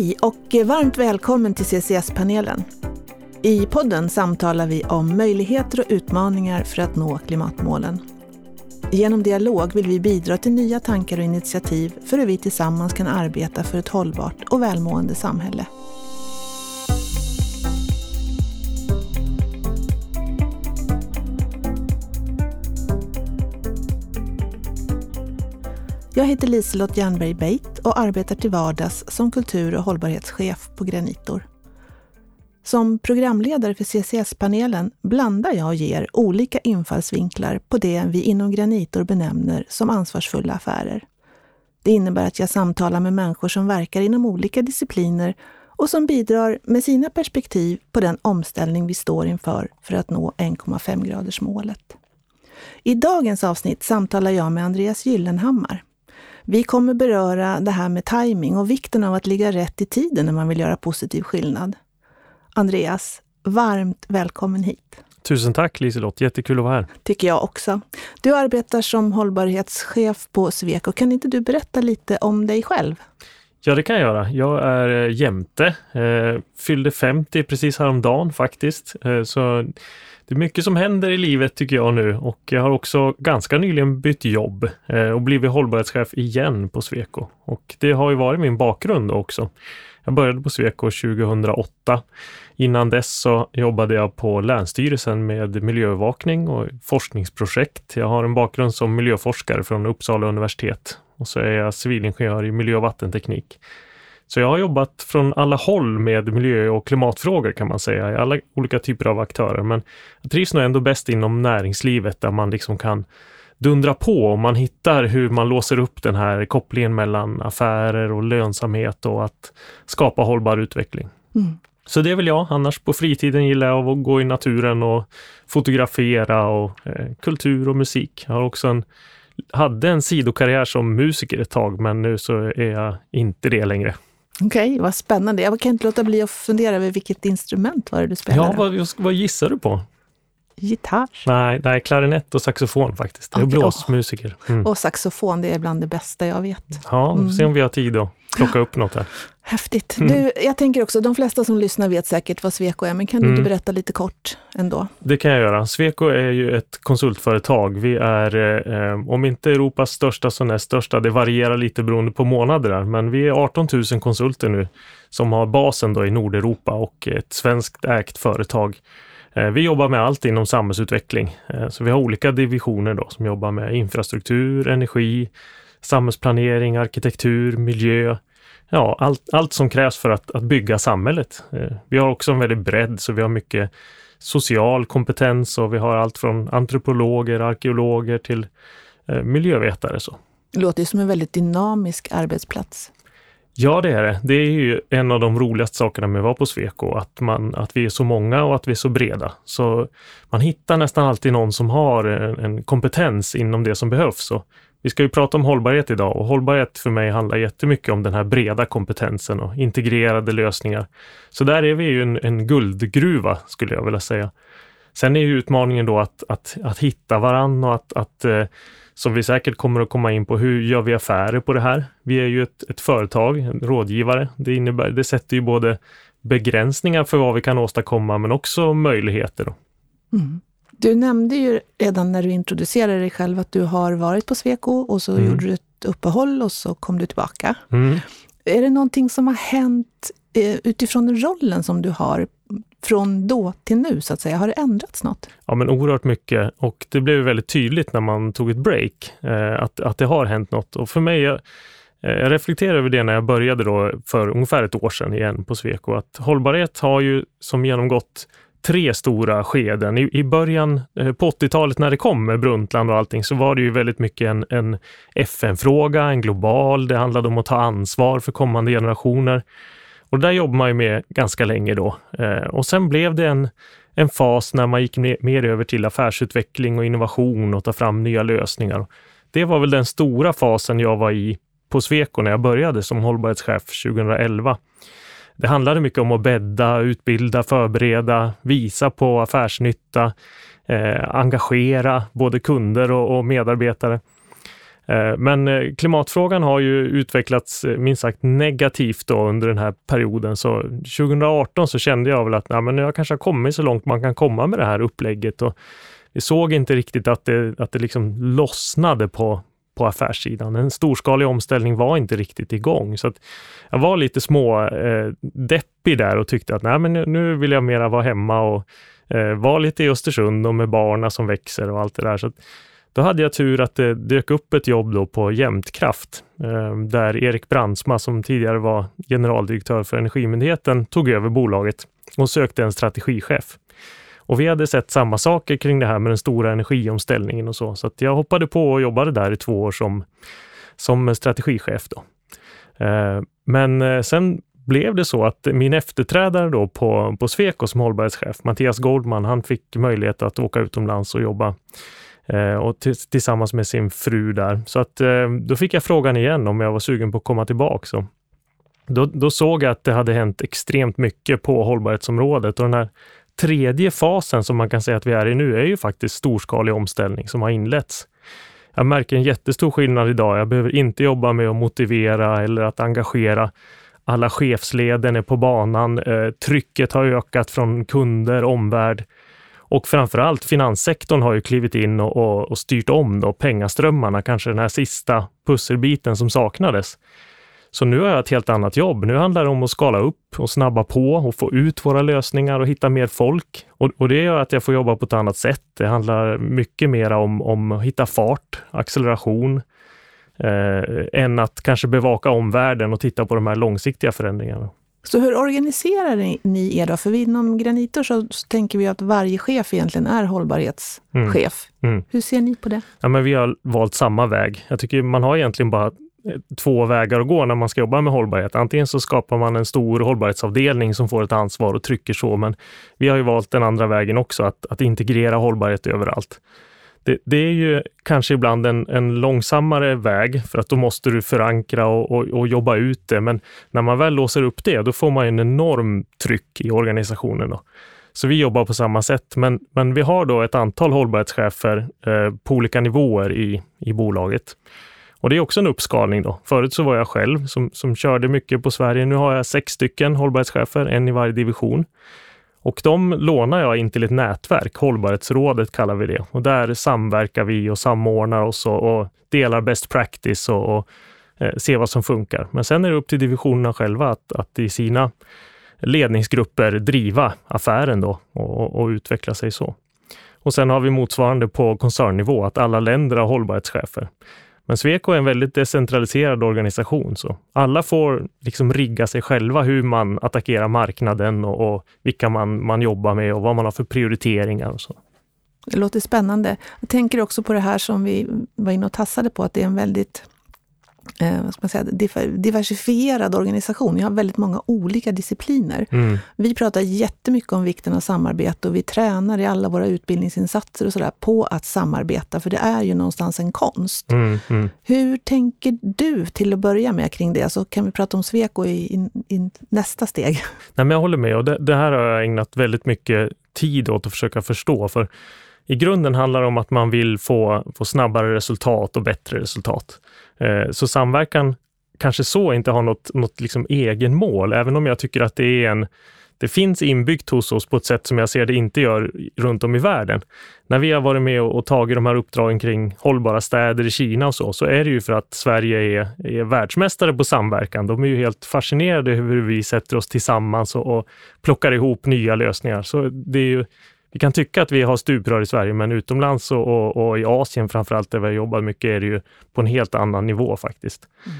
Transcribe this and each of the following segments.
Hej och varmt välkommen till CCS-panelen. I podden samtalar vi om möjligheter och utmaningar för att nå klimatmålen. Genom dialog vill vi bidra till nya tankar och initiativ för hur vi tillsammans kan arbeta för ett hållbart och välmående samhälle. Jag heter Liselott Jernberg Beit och arbetar till vardags som kultur och hållbarhetschef på Granitor. Som programledare för CCS-panelen blandar jag och ger olika infallsvinklar på det vi inom Granitor benämner som ansvarsfulla affärer. Det innebär att jag samtalar med människor som verkar inom olika discipliner och som bidrar med sina perspektiv på den omställning vi står inför för att nå 1,5-gradersmålet. I dagens avsnitt samtalar jag med Andreas Gyllenhammar. Vi kommer beröra det här med timing och vikten av att ligga rätt i tiden när man vill göra positiv skillnad. Andreas, varmt välkommen hit. Tusen tack Liselott, jättekul att vara här. Tycker jag också. Du arbetar som hållbarhetschef på Sweco. Kan inte du berätta lite om dig själv? Ja, det kan jag göra. Jag är eh, jämte, eh, fyllde 50 precis häromdagen faktiskt. Eh, så det är mycket som händer i livet tycker jag nu och jag har också ganska nyligen bytt jobb eh, och blivit hållbarhetschef igen på Sweco. Och det har ju varit min bakgrund också. Jag började på Sweco 2008. Innan dess så jobbade jag på Länsstyrelsen med miljöövervakning och forskningsprojekt. Jag har en bakgrund som miljöforskare från Uppsala universitet och så är jag civilingenjör i miljö och vattenteknik. Så jag har jobbat från alla håll med miljö och klimatfrågor kan man säga, i alla olika typer av aktörer. Men jag trivs nog ändå bäst inom näringslivet där man liksom kan dundra på och man hittar hur man låser upp den här kopplingen mellan affärer och lönsamhet och att skapa hållbar utveckling. Mm. Så det är väl jag. Annars på fritiden gillar jag att gå i naturen och fotografera och eh, kultur och musik. Jag har också en, hade en sidokarriär som musiker ett tag, men nu så är jag inte det längre. Okej, okay, vad spännande. Jag kan inte låta bli att fundera över vilket instrument var det du spelade? Ja, vad, vad gissar du på? Gitarr? Nej, nej, klarinett och saxofon faktiskt. Jag är blåsmusiker. Mm. Och saxofon, det är bland det bästa jag vet. Ja, vi får se om vi har tid att plocka upp något här. Häftigt. Mm. Du, jag tänker också, de flesta som lyssnar vet säkert vad Sweco är, men kan du mm. inte berätta lite kort ändå? Det kan jag göra. Sweco är ju ett konsultföretag. Vi är, eh, om inte Europas största så näst största, det varierar lite beroende på månader, men vi är 18 000 konsulter nu som har basen då i Nordeuropa och ett svenskt ägt företag. Eh, vi jobbar med allt inom samhällsutveckling, eh, så vi har olika divisioner då som jobbar med infrastruktur, energi, samhällsplanering, arkitektur, miljö, ja, allt, allt som krävs för att, att bygga samhället. Eh, vi har också en väldig bredd, så vi har mycket social kompetens och vi har allt från antropologer, arkeologer till miljövetare. Så. Det låter som en väldigt dynamisk arbetsplats. Ja, det är det. Det är ju en av de roligaste sakerna med att vara på Sweco, att, man, att vi är så många och att vi är så breda. Så man hittar nästan alltid någon som har en, en kompetens inom det som behövs. Och vi ska ju prata om hållbarhet idag och hållbarhet för mig handlar jättemycket om den här breda kompetensen och integrerade lösningar. Så där är vi ju en, en guldgruva skulle jag vilja säga. Sen är ju utmaningen då att, att, att hitta varann och att, att eh, som vi säkert kommer att komma in på, hur gör vi affärer på det här? Vi är ju ett, ett företag, en rådgivare. Det, innebär, det sätter ju både begränsningar för vad vi kan åstadkomma men också möjligheter. Mm. Du nämnde ju redan när du introducerade dig själv att du har varit på Sweco och så mm. gjorde du ett uppehåll och så kom du tillbaka. Mm. Är det någonting som har hänt Eh, utifrån rollen som du har från då till nu, så att säga? Har det ändrats något? Ja, men oerhört mycket och det blev väldigt tydligt när man tog ett break, eh, att, att det har hänt något. Och för mig, jag, eh, jag reflekterar över det när jag började då för ungefär ett år sedan igen på Sweco, att hållbarhet har ju som genomgått tre stora skeden. I, i början eh, på 80-talet när det kom med Brundtland och allting så var det ju väldigt mycket en, en FN-fråga, en global. Det handlade om att ta ansvar för kommande generationer. Och där jobbar man ju med ganska länge då. Eh, och sen blev det en, en fas när man gick mer, mer över till affärsutveckling och innovation och ta fram nya lösningar. Det var väl den stora fasen jag var i på Sweco när jag började som hållbarhetschef 2011. Det handlade mycket om att bädda, utbilda, förbereda, visa på affärsnytta, eh, engagera både kunder och, och medarbetare. Eh, men eh, klimatfrågan har ju utvecklats eh, minst sagt negativt då under den här perioden. Så 2018 så kände jag väl att nej, men jag kanske har kommit så långt man kan komma med det här upplägget. Och vi såg inte riktigt att det, att det liksom lossnade på, på affärssidan. En storskalig omställning var inte riktigt igång. Så att jag var lite små eh, deppig där och tyckte att nej, men nu vill jag mera vara hemma och eh, vara lite i Östersund och med barna som växer och allt det där. Så att, då hade jag tur att det dök upp ett jobb då på Jämtkraft, eh, där Erik Brandsma, som tidigare var generaldirektör för Energimyndigheten, tog över bolaget och sökte en strategichef. Och vi hade sett samma saker kring det här med den stora energiomställningen och så. Så att jag hoppade på och jobbade där i två år som, som strategichef. Då. Eh, men eh, sen blev det så att min efterträdare då på, på Sweco som hållbarhetschef, Mattias Goldman, han fick möjlighet att åka utomlands och jobba Eh, och tillsammans med sin fru där. Så att eh, då fick jag frågan igen om jag var sugen på att komma tillbaka. Så då, då såg jag att det hade hänt extremt mycket på hållbarhetsområdet och den här tredje fasen som man kan säga att vi är i nu är ju faktiskt storskalig omställning som har inletts. Jag märker en jättestor skillnad idag. Jag behöver inte jobba med att motivera eller att engagera. Alla chefsleden är på banan. Eh, trycket har ökat från kunder, omvärld. Och framförallt finanssektorn har ju klivit in och, och, och styrt om då pengaströmmarna, kanske den här sista pusselbiten som saknades. Så nu har jag ett helt annat jobb. Nu handlar det om att skala upp och snabba på och få ut våra lösningar och hitta mer folk. Och, och det gör att jag får jobba på ett annat sätt. Det handlar mycket mer om, om att hitta fart, acceleration, eh, än att kanske bevaka omvärlden och titta på de här långsiktiga förändringarna. Så hur organiserar ni er då? För inom Granitor så, så tänker vi att varje chef egentligen är hållbarhetschef. Mm. Mm. Hur ser ni på det? Ja, men vi har valt samma väg. Jag tycker man har egentligen bara två vägar att gå när man ska jobba med hållbarhet. Antingen så skapar man en stor hållbarhetsavdelning som får ett ansvar och trycker så, men vi har ju valt den andra vägen också, att, att integrera hållbarhet överallt. Det, det, är ju kanske ibland en, en, långsammare väg för att då måste du förankra och, och, och, jobba ut det. Men när man väl låser upp det, då får man en enorm tryck i organisationen. Då. Så vi jobbar på samma sätt, men, men vi har då ett antal hållbarhetschefer eh, på olika nivåer i, i bolaget. Och det är också en uppskalning då. Förut så var jag själv som, som körde mycket på Sverige. Nu har jag sex stycken hållbarhetschefer, en i varje division. Och de lånar jag in till ett nätverk, Hållbarhetsrådet kallar vi det. Och där samverkar vi och samordnar oss och, och delar best practice och, och eh, ser vad som funkar. Men sen är det upp till divisionerna själva att, att i sina ledningsgrupper driva affären då och, och utveckla sig så. Och sen har vi motsvarande på koncernnivå, att alla länder har hållbarhetschefer. Men Sweco är en väldigt decentraliserad organisation, så alla får liksom rigga sig själva hur man attackerar marknaden och, och vilka man, man jobbar med och vad man har för prioriteringar och så. Det låter spännande. Jag tänker också på det här som vi var inne och tassade på, att det är en väldigt eh, vad ska man säga, diversifierad organisation. Vi har väldigt många olika discipliner. Mm. Vi pratar jättemycket om vikten av samarbete och vi tränar i alla våra utbildningsinsatser och sådär på att samarbeta, för det är ju någonstans en konst. Mm, mm. Hur tänker du till att börja med kring det? Så kan vi prata om Sweco i, i, i nästa steg. Nej, men jag håller med och det, det här har jag ägnat väldigt mycket tid åt att försöka förstå. För i grunden handlar det om att man vill få, få snabbare resultat och bättre resultat. Eh, så samverkan kanske så inte har något, något liksom egen mål, även om jag tycker att det är en det finns inbyggt hos oss på ett sätt som jag ser det inte gör runt om i världen. När vi har varit med och, och tagit de här uppdragen kring hållbara städer i Kina och så, så är det ju för att Sverige är, är världsmästare på samverkan. De är ju helt fascinerade över hur vi sätter oss tillsammans och, och plockar ihop nya lösningar. Så det är ju vi kan tycka att vi har stuprör i Sverige, men utomlands och, och, och i Asien framförallt, där vi har jobbat mycket, är det ju på en helt annan nivå faktiskt. Mm.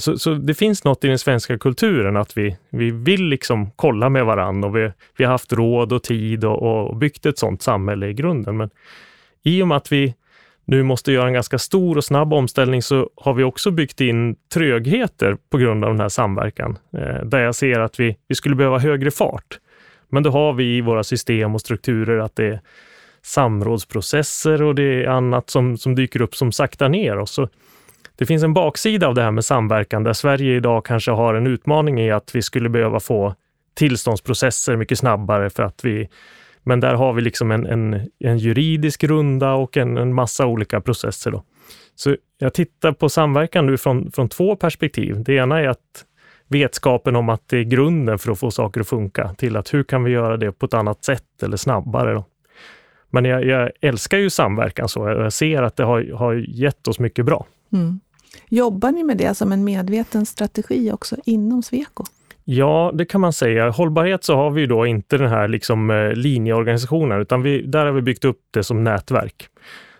Så, så, det finns något i den svenska kulturen att vi, vi vill liksom kolla med varandra och vi, vi har haft råd och tid och, och byggt ett sådant samhälle i grunden. Men i och med att vi nu måste göra en ganska stor och snabb omställning så har vi också byggt in trögheter på grund av den här samverkan. Eh, där jag ser att vi, vi skulle behöva högre fart. Men då har vi i våra system och strukturer att det är samrådsprocesser och det är annat som, som dyker upp som saktar ner oss. Så det finns en baksida av det här med samverkan där Sverige idag kanske har en utmaning i att vi skulle behöva få tillståndsprocesser mycket snabbare för att vi men där har vi liksom en, en, en juridisk runda och en, en massa olika processer. Då. Så jag tittar på samverkan nu från, från två perspektiv. Det ena är att vetskapen om att det är grunden för att få saker att funka, till att hur kan vi göra det på ett annat sätt eller snabbare. Då. Men jag, jag älskar ju samverkan så. Jag ser att det har, har gett oss mycket bra. Mm. Jobbar ni med det som en medveten strategi också inom Sweco? Ja, det kan man säga. Hållbarhet så har vi då inte den här liksom, eh, linjeorganisationen, utan vi, där har vi byggt upp det som nätverk.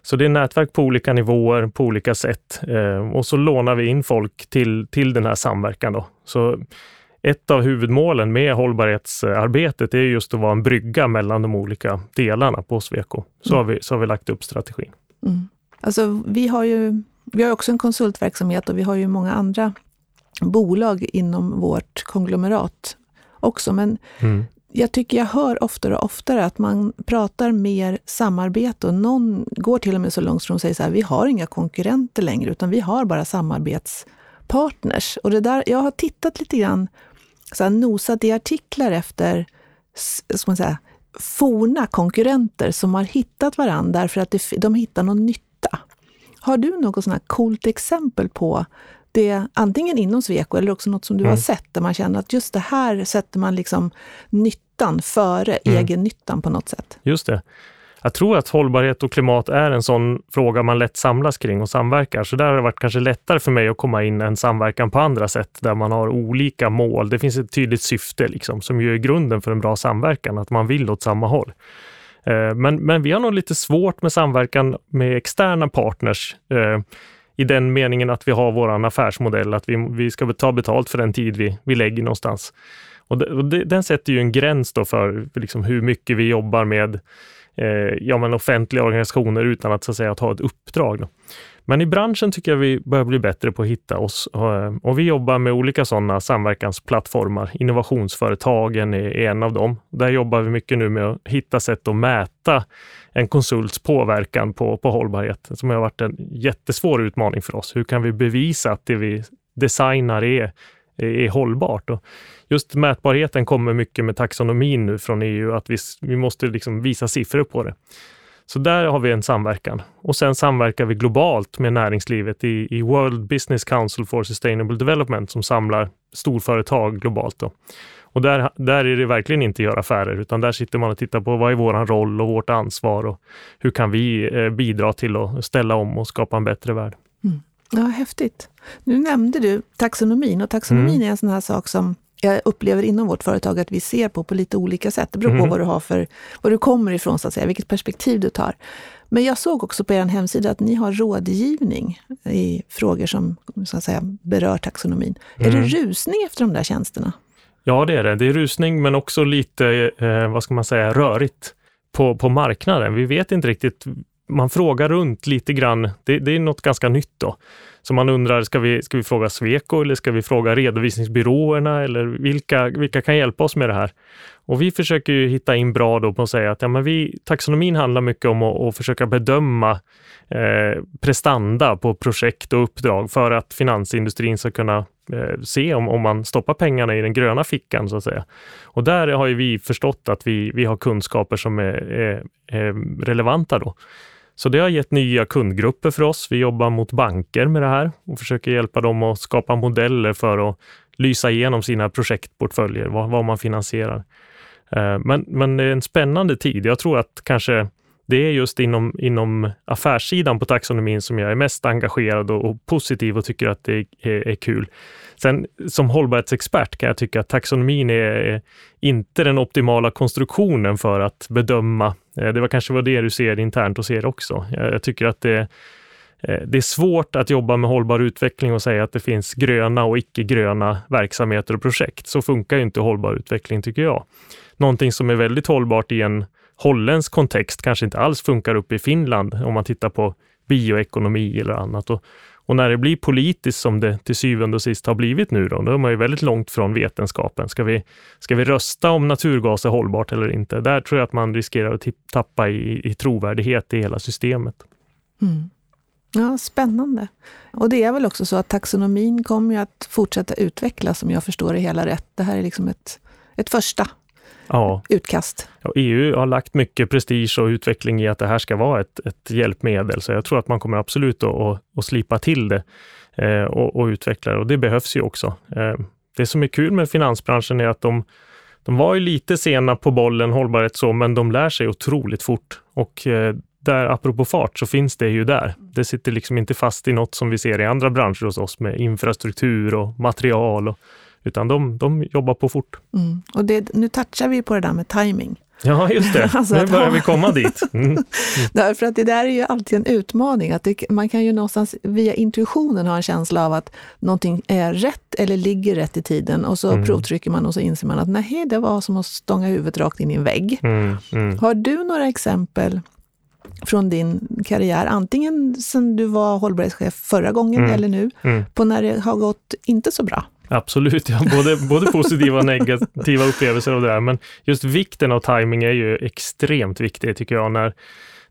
Så det är nätverk på olika nivåer, på olika sätt. Eh, och så lånar vi in folk till, till den här samverkan. Då. Så ett av huvudmålen med hållbarhetsarbetet är just att vara en brygga mellan de olika delarna på Sweco. Så, mm. har, vi, så har vi lagt upp strategin. Mm. Alltså, vi har ju vi har också en konsultverksamhet och vi har ju många andra bolag inom vårt konglomerat också. Men mm jag tycker jag hör oftare och oftare att man pratar mer samarbete och någon går till och med så långt som de säger så här, vi har inga konkurrenter längre, utan vi har bara samarbetspartners. Och det där, jag har tittat lite grann, så här, nosat i artiklar efter ska man säga, forna konkurrenter som har hittat varandra därför att de hittar någon nytta. Har du något sådant här coolt exempel på det, antingen inom Sweco eller också något som du mm. har sett, där man känner att just det här sätter man liksom nyttan före mm. egennyttan på något sätt? Just det. Jag tror att hållbarhet och klimat är en sån fråga man lätt samlas kring och samverkar. Så där har det varit kanske lättare för mig att komma in än samverkan på andra sätt, där man har olika mål. Det finns ett tydligt syfte liksom, som ju är grunden för en bra samverkan, att man vill åt samma håll. Eh, men, men vi har nog lite svårt med samverkan med externa partners eh, i den meningen att vi har vår affärsmodell, att vi, vi ska ta betalt för den tid vi, vi lägger någonstans. Och, det, och det, den sätter ju en gräns då för, liksom hur mycket vi jobbar med eh, ja, men offentliga organisationer utan att, så att säga, ta ett uppdrag. Då. Men i branschen tycker jag vi börjar bli bättre på att hitta oss eh, och vi jobbar med olika sådana samverkansplattformar. Innovationsföretagen är en av dem. Där jobbar vi mycket nu med att hitta sätt att mäta en konsults påverkan på, på hållbarhet, som har varit en jättesvår utmaning för oss. Hur kan vi bevisa att det vi designar är, är hållbart? Och just mätbarheten kommer mycket med taxonomin nu från EU, att vi, vi måste liksom visa siffror på det. Så där har vi en samverkan. Och sen samverkar vi globalt med näringslivet i, i World Business Council for Sustainable Development som samlar storföretag globalt. Då. Och där, där är det verkligen inte göra affärer, utan där sitter man och tittar på vad är vår roll och vårt ansvar och hur kan vi eh, bidra till att ställa om och skapa en bättre värld. Mm. Ja, häftigt. Nu nämnde du taxonomin och taxonomin mm. är en sån här sak som jag upplever inom vårt företag att vi ser på på lite olika sätt. Det beror på mm. vad du har för, var du kommer ifrån, så att säga, vilket perspektiv du tar. Men jag såg också på er hemsida att ni har rådgivning i frågor som så att säga, berör taxonomin. Mm. Är det mm. rusning efter de där tjänsterna? Ja, det är det. Det är rusning, men också lite, eh, vad ska man säga, rörigt på, på marknaden. Vi vet inte riktigt. Man frågar runt lite grann. Det, det är något ganska nytt då. Så man undrar, ska vi, ska vi fråga Sweco eller ska vi fråga redovisningsbyråerna eller vilka, vilka kan hjälpa oss med det här? Och vi försöker ju hitta in bra då på att säga att ja, men vi, taxonomin handlar mycket om att, att försöka bedöma eh, prestanda på projekt och uppdrag för att finansindustrin ska kunna eh, se om, om man stoppar pengarna i den gröna fickan så att säga. Och där har ju vi förstått att vi, vi har kunskaper som är, är, är relevanta då. Så det har gett nya kundgrupper för oss. Vi jobbar mot banker med det här och försöker hjälpa dem att skapa modeller för att lysa igenom sina projektportföljer, vad, vad man finansierar. Eh, men, men det är en spännande tid. Jag tror att kanske det är just inom, inom affärssidan på taxonomin som jag är mest engagerad och, och positiv och tycker att det är, är, är, kul. Sen som hållbarhetsexpert kan jag tycka att taxonomin är, är inte den optimala konstruktionen för att bedöma. Eh, det var kanske var det du ser internt och ser också. Eh, jag, tycker att det eh, det är svårt att jobba med hållbar utveckling och säga att det finns gröna och icke-gröna verksamheter och projekt. Så funkar inte hållbar utveckling tycker jag. Någonting som är väldigt hållbart i en holländsk kontext kanske inte alls funkar uppe i Finland om man tittar på bioekonomi eller annat. Och, och när det blir politiskt som det till syvende och sist har blivit nu då, då är man ju väldigt långt från vetenskapen. Ska vi, ska vi rösta om naturgas är hållbart eller inte? Där tror jag att man riskerar att tappa i, i trovärdighet i hela systemet. Mm. Ja, Spännande. Och det är väl också så att taxonomin kommer att fortsätta utvecklas om jag förstår det hela rätt. Det här är liksom ett, ett första ja. utkast. Ja, EU har lagt mycket prestige och utveckling i att det här ska vara ett, ett hjälpmedel, så jag tror att man kommer absolut att, att, att slipa till det eh, och, och, utveckla det och det behövs ju också. Eh, det som är kul med finansbranschen är att de, de var ju lite sena på bollen hållbarhet så, men de lär sig otroligt fort och eh, där, apropå fart, så finns det ju där. Det sitter liksom inte fast i något som vi ser i andra branscher hos oss med infrastruktur och material, och, utan de, de jobbar på fort. Mm. Och det, nu touchar vi på det där med timing. Ja, just det. alltså nu börjar ha... vi komma dit. Mm. Mm. Därför att det där är ju alltid en utmaning. Att det, man kan ju någonstans via intuitionen ha en känsla av att någonting är rätt eller ligger rätt i tiden och så mm. provtrycker man och så inser man att nej, det var som att stånga huvudet rakt in i en vägg. Mm. mm. Har du några exempel från din karriär, antingen sen du var hållbarhetschef förra gången mm. eller nu, på när det har gått inte så bra? Absolut, ja. både, både positiva och negativa upplevelser av det där. Men just vikten av timing är ju extremt viktig tycker jag när,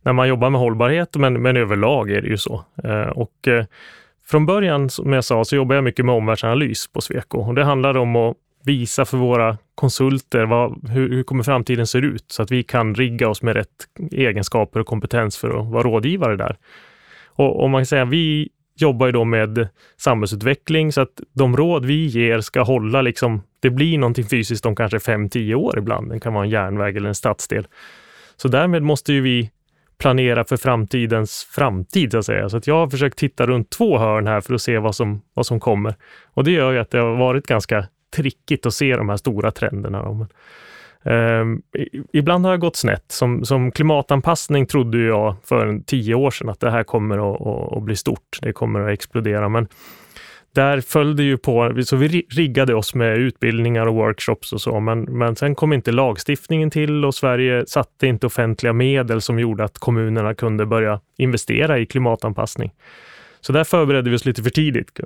när man jobbar med hållbarhet, men, men överlag är det ju så. Eh, och eh, från början, som jag sa, så jobbar jag mycket med omvärldsanalys på Sweco. Och det handlar om att visa för våra konsulter vad, hur, hur kommer framtiden ser ut så att vi kan rigga oss med rätt egenskaper och kompetens för att vara rådgivare där. Och om man kan säga, vi jobbar ju då med samhällsutveckling så att de råd vi ger ska hålla liksom, det blir någonting fysiskt om kanske 5-10 år ibland. Det kan vara en järnväg eller en stadsdel. Så därmed måste ju vi planera för framtidens framtid, så att säga. Så att jag har försökt titta runt två hörn här för att se vad som, vad som kommer. Och det gör ju att det har varit ganska trickigt att se de här stora trenderna. Eh, ibland har jag gått snett. Som, som klimatanpassning trodde jag för tio år sedan att det här kommer att, att, att bli stort. Det kommer att explodera. Men där följde ju på, så vi riggade oss med utbildningar och workshops och så, men, men sen kom inte lagstiftningen till och Sverige satte inte offentliga medel som gjorde att kommunerna kunde börja investera i klimatanpassning. Så där förberedde vi oss lite för tidigt.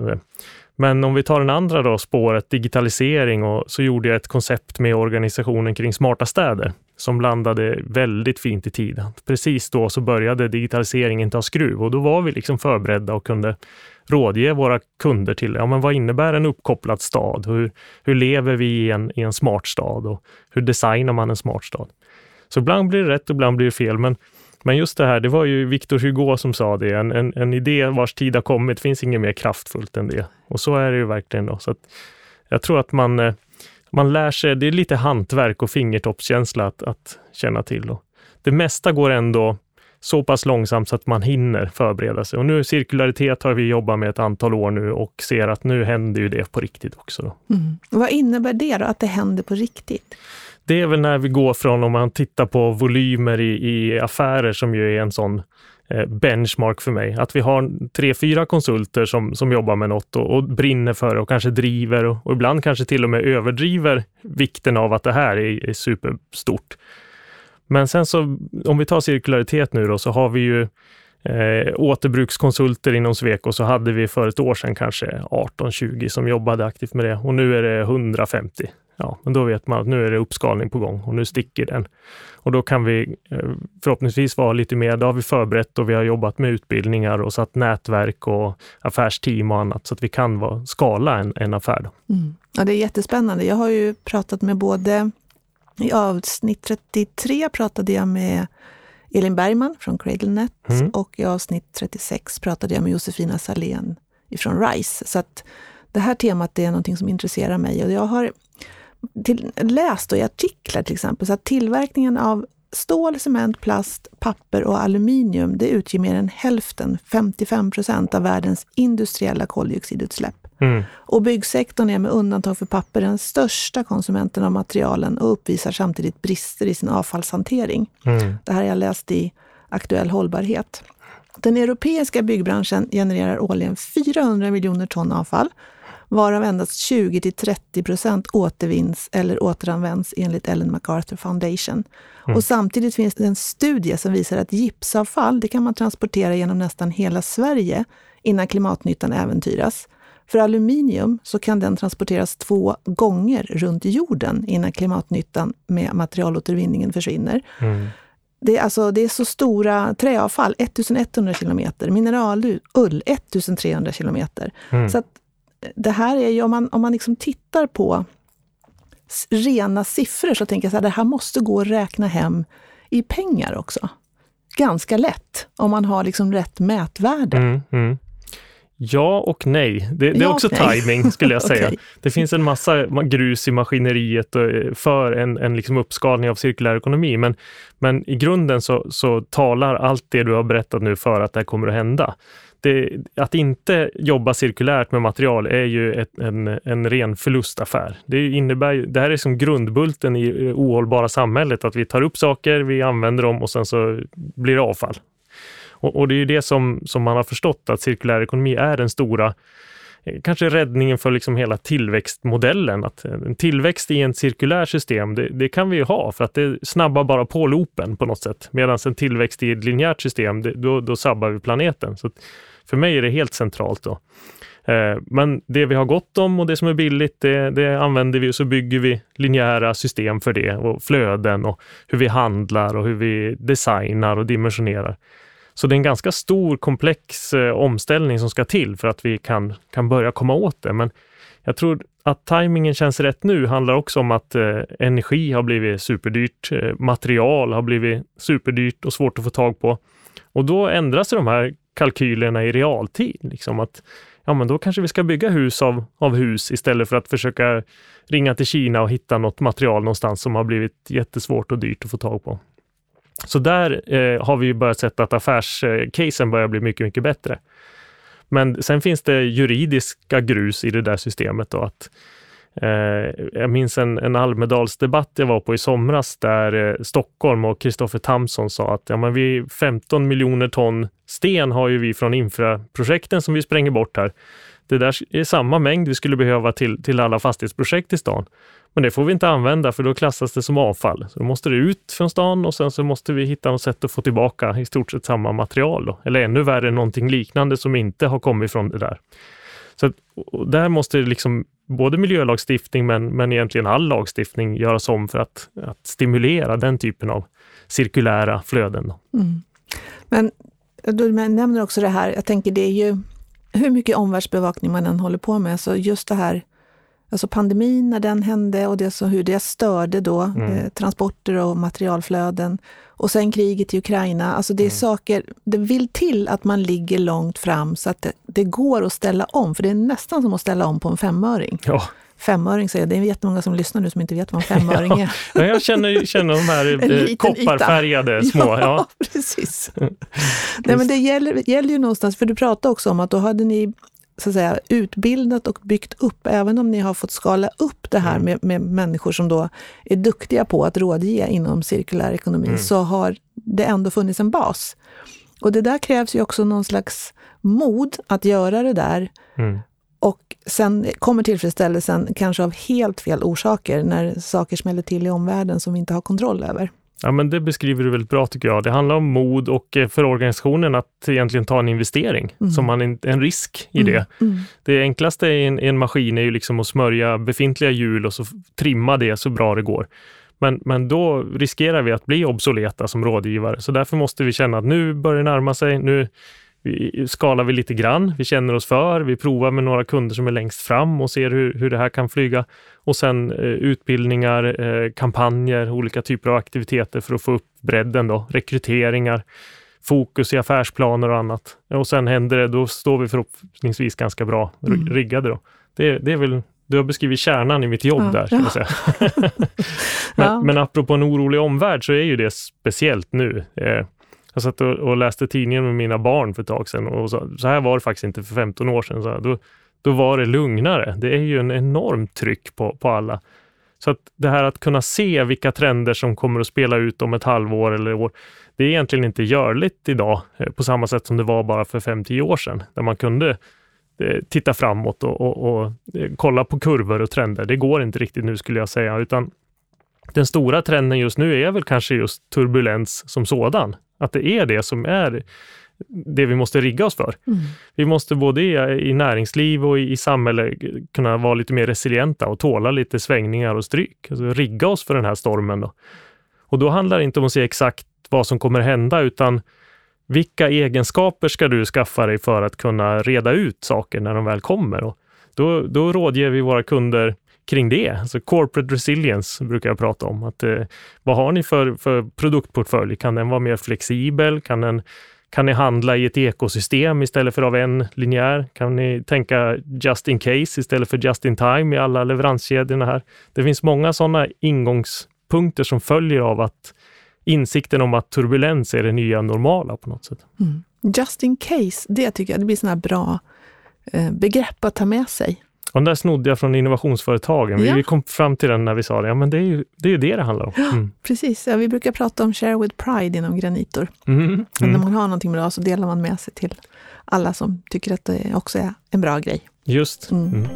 Men om vi tar den andra då, spåret digitalisering, och så gjorde jag ett koncept med organisationen kring smarta städer som landade väldigt fint i tiden. Precis då så började digitaliseringen ta skruv och då var vi liksom förberedda och kunde rådge våra kunder till ja, men vad innebär en uppkopplad stad? Hur, hur lever vi i en, i en smart stad och hur designar man en smart stad? Så ibland blir det rätt och ibland blir det fel, men men just det här, det var ju Victor Hugo som sa det, en, en, en idé vars tid har kommit, finns inget mer kraftfullt än det. Och så är det ju verkligen. Då. Så jag tror att man, eh, man lär sig, det är lite hantverk och fingertoppskänsla att, att känna till. Då. Det mesta går ändå så pass långsamt så att man hinner förbereda sig. Och nu cirkularitet har vi jobbat med ett antal år nu och ser att nu händer ju det på riktigt också. Då. Mm. Vad innebär det då, att det händer på riktigt? Det är väl när vi går från, om man tittar på volymer i, i affärer som ju är en sån eh, benchmark för mig. Att vi har tre, fyra konsulter som, som jobbar med något och, och brinner för det och kanske driver och, och, ibland kanske till och med överdriver vikten av att det här är, är superstort. Men sen så, om vi tar cirkularitet nu då, så har vi ju eh, återbrukskonsulter inom Sweco så hade vi för ett år sedan kanske 18-20 som jobbade aktivt med det och nu är det 150 ja, men då vet man att nu är det uppskalning på gång och nu sticker den. Och då kan vi eh, förhoppningsvis vara lite mer, då har vi förberett och vi har jobbat med utbildningar och satt nätverk och affärsteam och annat så att vi kan vara, skala en, en affär. Mm. Ja, det är jättespännande. Jag har ju pratat med både, i avsnitt 33 pratade jag med Elin Bergman från CradleNet mm. och i avsnitt 36 pratade jag med Josefina Salén ifrån RISE. Så att det här temat är någonting som intresserar mig och jag har till, läst i artiklar till exempel, så att tillverkningen av stål, cement, plast, papper och aluminium, det utgör mer än hälften, 55 procent av världens industriella koldioxidutsläpp. Mm. Och byggsektorn är med undantag för papper den största konsumenten av materialen och uppvisar samtidigt brister i sin avfallshantering. Mm. Det här har jag läst i Aktuell hållbarhet. Den europeiska byggbranschen genererar årligen 400 miljoner ton avfall varav endast 20 till 30 procent återvinns eller återanvänds enligt Ellen MacArthur Foundation. Mm. Och samtidigt finns det en studie som visar att gipsavfall det kan man transportera genom nästan hela Sverige innan klimatnyttan äventyras. För aluminium så kan den transporteras två gånger runt jorden innan klimatnyttan med materialåtervinningen försvinner. Mm. Det är, alltså, det är så stora träavfall, 1100 kilometer, mineralull 1300 kilometer. Mm. Så att det här är ju, om man, om man liksom tittar på rena siffror så tänker jag att det här måste gå att räkna hem i pengar också. Ganska lätt, om man har liksom rätt mätvärde. Mm, mm. Ja och nej. Det, det är också timing skulle jag säga. okay. Det finns en massa grus i maskineriet eh, för en, en liksom uppskalning av cirkulär ekonomi. Men, men i grunden så, så talar allt det du har berättat nu för att det här kommer att hända. Det, att inte jobba cirkulärt med material är ju ett, en, en ren förlustaffär. Det, innebär, det här är som grundbulten i det ohållbara samhället, att vi tar upp saker, vi använder dem och sen så blir det avfall. Och, och det är ju det som, som man har förstått, att cirkulär ekonomi är den stora eh, kanske räddningen för liksom hela tillväxtmodellen. Att en tillväxt i ett cirkulärt system, det, det, kan vi ju ha för att det snabbar bara på loopen på något sätt. Medan en tillväxt i ett linjärt system, det, då, då sabbar vi planeten. Så för mig är det helt centralt. då. Eh, men det vi har gott om och det som är billigt, det, det, använder vi och så bygger vi linjära system för det och flöden och hur vi handlar och hur vi designar och dimensionerar. Så det är en ganska stor komplex eh, omställning som ska till för att vi kan, kan börja komma åt det. Men jag tror att tajmingen känns rätt nu handlar också om att eh, energi har blivit superdyrt. Eh, material har blivit superdyrt och svårt att få tag på. Och då ändras de här kalkylerna i realtid. Liksom att, ja, men då kanske vi ska bygga hus av, av hus istället för att försöka ringa till Kina och hitta något material någonstans som har blivit jättesvårt och dyrt att få tag på. Så där eh, har vi börjat se att affärscasen börjar bli mycket, mycket bättre. Men sen finns det juridiska grus i det där systemet. Då, att, Eh, jag minns en, en Almedalsdebatt jag var på i somras där eh, Stockholm och Kristoffer Tamsson sa att ja, men vi 15 miljoner ton sten har ju vi från infraprojekten som vi spränger bort här. Det där är samma mängd vi skulle behöva till, till alla fastighetsprojekt i stan. Men det får vi inte använda för då klassas det som avfall. Så då måste det ut från stan och sen så måste vi hitta något sätt att få tillbaka i stort sett samma material. Då. Eller ännu värre, någonting liknande som inte har kommit från det där. Så där måste liksom både miljölagstiftning men, men egentligen all lagstiftning göras om för att, att stimulera den typen av cirkulära flöden. Mm. Men du nämner också det här, jag tänker det är ju hur mycket omvärldsbevakning man än håller på med, så just det här Alltså pandemin när den hände och det så hur det störde då mm. eh, transporter och materialflöden. Och sen kriget i Ukraina. Alltså det är mm. saker, det vill till att man ligger långt fram så att det, det, går att ställa om. För det är nästan som att ställa om på en femöring. Ja. Femöring säger jag. Det är jättemånga som lyssnar nu som inte vet vad en femöring är. Ja, jag känner, känner de här eh, kopparfärgade små. Ja, ja. precis. Nej, men det gäller, gäller ju någonstans, för du pratade också om att då hade ni så att säga, utbildat och byggt upp, även om ni har fått skala upp det här mm. med, med människor som då är duktiga på att rådge inom cirkulär ekonomi, mm. så har det ändå funnits en bas. Och det där krävs ju också någon slags mod att göra det där. Mm. Och sen kommer tillfredsställelsen kanske av helt fel orsaker, när saker smäller till i omvärlden som vi inte har kontroll över. Ja, men det beskriver du väldigt bra tycker jag. Det handlar om mod och eh, för organisationen att egentligen ta en investering, mm. som man en, en risk i mm. det. Mm. Det enklaste i en, en, maskin är ju liksom att smörja befintliga hjul och så trimma det så bra det går. Men, men då riskerar vi att bli obsoleta som rådgivare, så därför måste vi känna att nu börjar det närma sig. Nu vi skalar vi lite grann, vi känner oss för, vi provar med några kunder som är längst fram och ser hur, hur det här kan flyga. Och sen eh, utbildningar, eh, kampanjer, olika typer av aktiviteter för att få upp bredden då, rekryteringar, fokus i affärsplaner och annat. Och sen händer det, då står vi förhoppningsvis ganska bra mm. riggade. Då. Det, det är väl du har beskrivit kärnan i mitt jobb ja, där, ska ja. säga. men, ja. men apropå en orolig omvärld så är ju det speciellt nu. Eh, jag satt och, och, läste tidningen med mina barn för ett tag sedan och så, så här var det faktiskt inte för 15 år sedan. Så då, då var det lugnare. Det är ju en enormt tryck på, på alla. Så att det här att kunna se vilka trender som kommer att spela ut om ett halvår eller år, det är egentligen inte görligt idag eh, på samma sätt som det var bara för 5-10 år sedan, där man kunde eh, titta framåt och, och, och, eh, kolla på kurvor och trender. Det går inte riktigt nu skulle jag säga, utan den stora trenden just nu är väl kanske just turbulens som sådan. Att det är det som är det vi måste rigga oss för. Mm. Vi måste både i, näringsliv och i, i samhälle kunna vara lite mer resilienta och tåla lite svängningar och stryk. Alltså rigga oss för den här stormen. Då. Och då handlar det inte om att se exakt vad som kommer hända, utan vilka egenskaper ska du skaffa dig för att kunna reda ut saker när de väl kommer? Och då, då rådger vi våra kunder kring det. Alltså corporate resilience brukar jag prata om. Att, eh, vad har ni för, för produktportfölj? Kan den vara mer flexibel? Kan, den, kan ni handla i ett ekosystem istället för av en linjär? Kan ni tänka just in case istället för just in time i alla leveranskedjorna här? Det finns många sådana ingångspunkter som följer av att insikten om att turbulens är det nya normala på något sätt. Mm. Just in case, det tycker jag det blir sådana bra eh, begrepp att ta med sig. Och den där snodde jag från innovationsföretagen. Ja. Vi kom fram till den när vi sa det. Ja, men det är ju det, är ju det, det handlar om. Mm. precis. Ja, vi brukar prata om share with pride inom Granitor. Mm. Mm. När man har någonting bra så delar man med sig till alla som tycker att det också är en bra grej. Just. Mm. mm.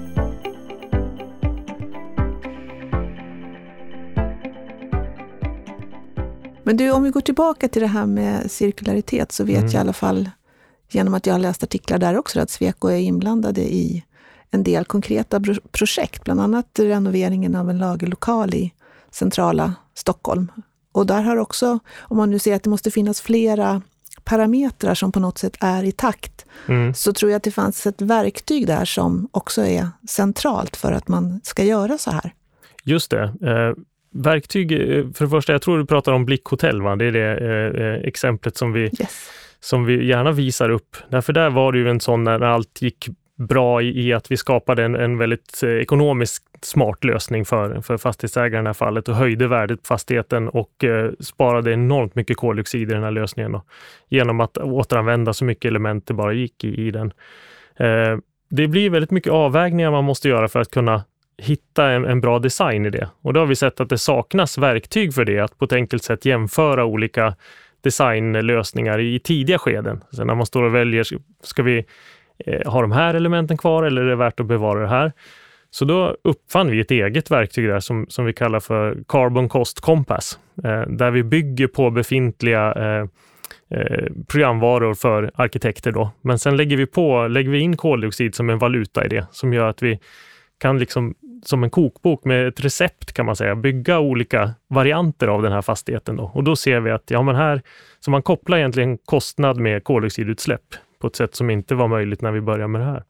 Men du, om vi går tillbaka till det här med cirkularitet så vet mm. jag i alla fall genom att jag har läst artiklar där också att Sweco är inblandade i en del konkreta projekt, bland annat renoveringen av en lagerlokal i centrala Stockholm. Och där har också, om man nu ser att det måste finnas flera parametrar som på något sätt är i takt, mm. så tror jag att det fanns ett verktyg där som också är centralt för att man ska göra så här. Just det. Eh, verktyg, eh, för det första, jag tror du pratar om Blickhotell, va? det är det eh, eh, exemplet som vi, yes. som vi gärna visar upp. Därför där var det ju en sån när allt gick bra i, i att vi skapade en, en väldigt eh, ekonomiskt smart lösning för, för fastighetsägaren i det här fallet och höjde värdet på fastigheten och eh, sparade enormt mycket koldioxid i den här lösningen och, genom att återanvända så mycket element det bara gick i, i den. Eh, det blir väldigt mycket avvägningar man måste göra för att kunna hitta en, en, bra design i det. Och då har vi sett att det saknas verktyg för det, att på ett enkelt sätt jämföra olika designlösningar i, i tidiga skeden. Sen när man står och väljer, ska vi Eh, har de här elementen kvar eller är det värt att bevara det här? Så då uppfann vi ett eget verktyg där som, som vi kallar för Carbon Cost Compass, eh, där vi bygger på befintliga eh, eh programvaror för arkitekter. Då. Men sen lägger vi, på, lägger vi in koldioxid som en valuta i det, som gör att vi kan liksom som en kokbok med ett recept kan man säga, bygga olika varianter av den här fastigheten. Då. Och då ser vi att ja, men här, så man kopplar egentligen kostnad med koldioxidutsläpp på ett sätt som inte var möjligt när vi började med det här.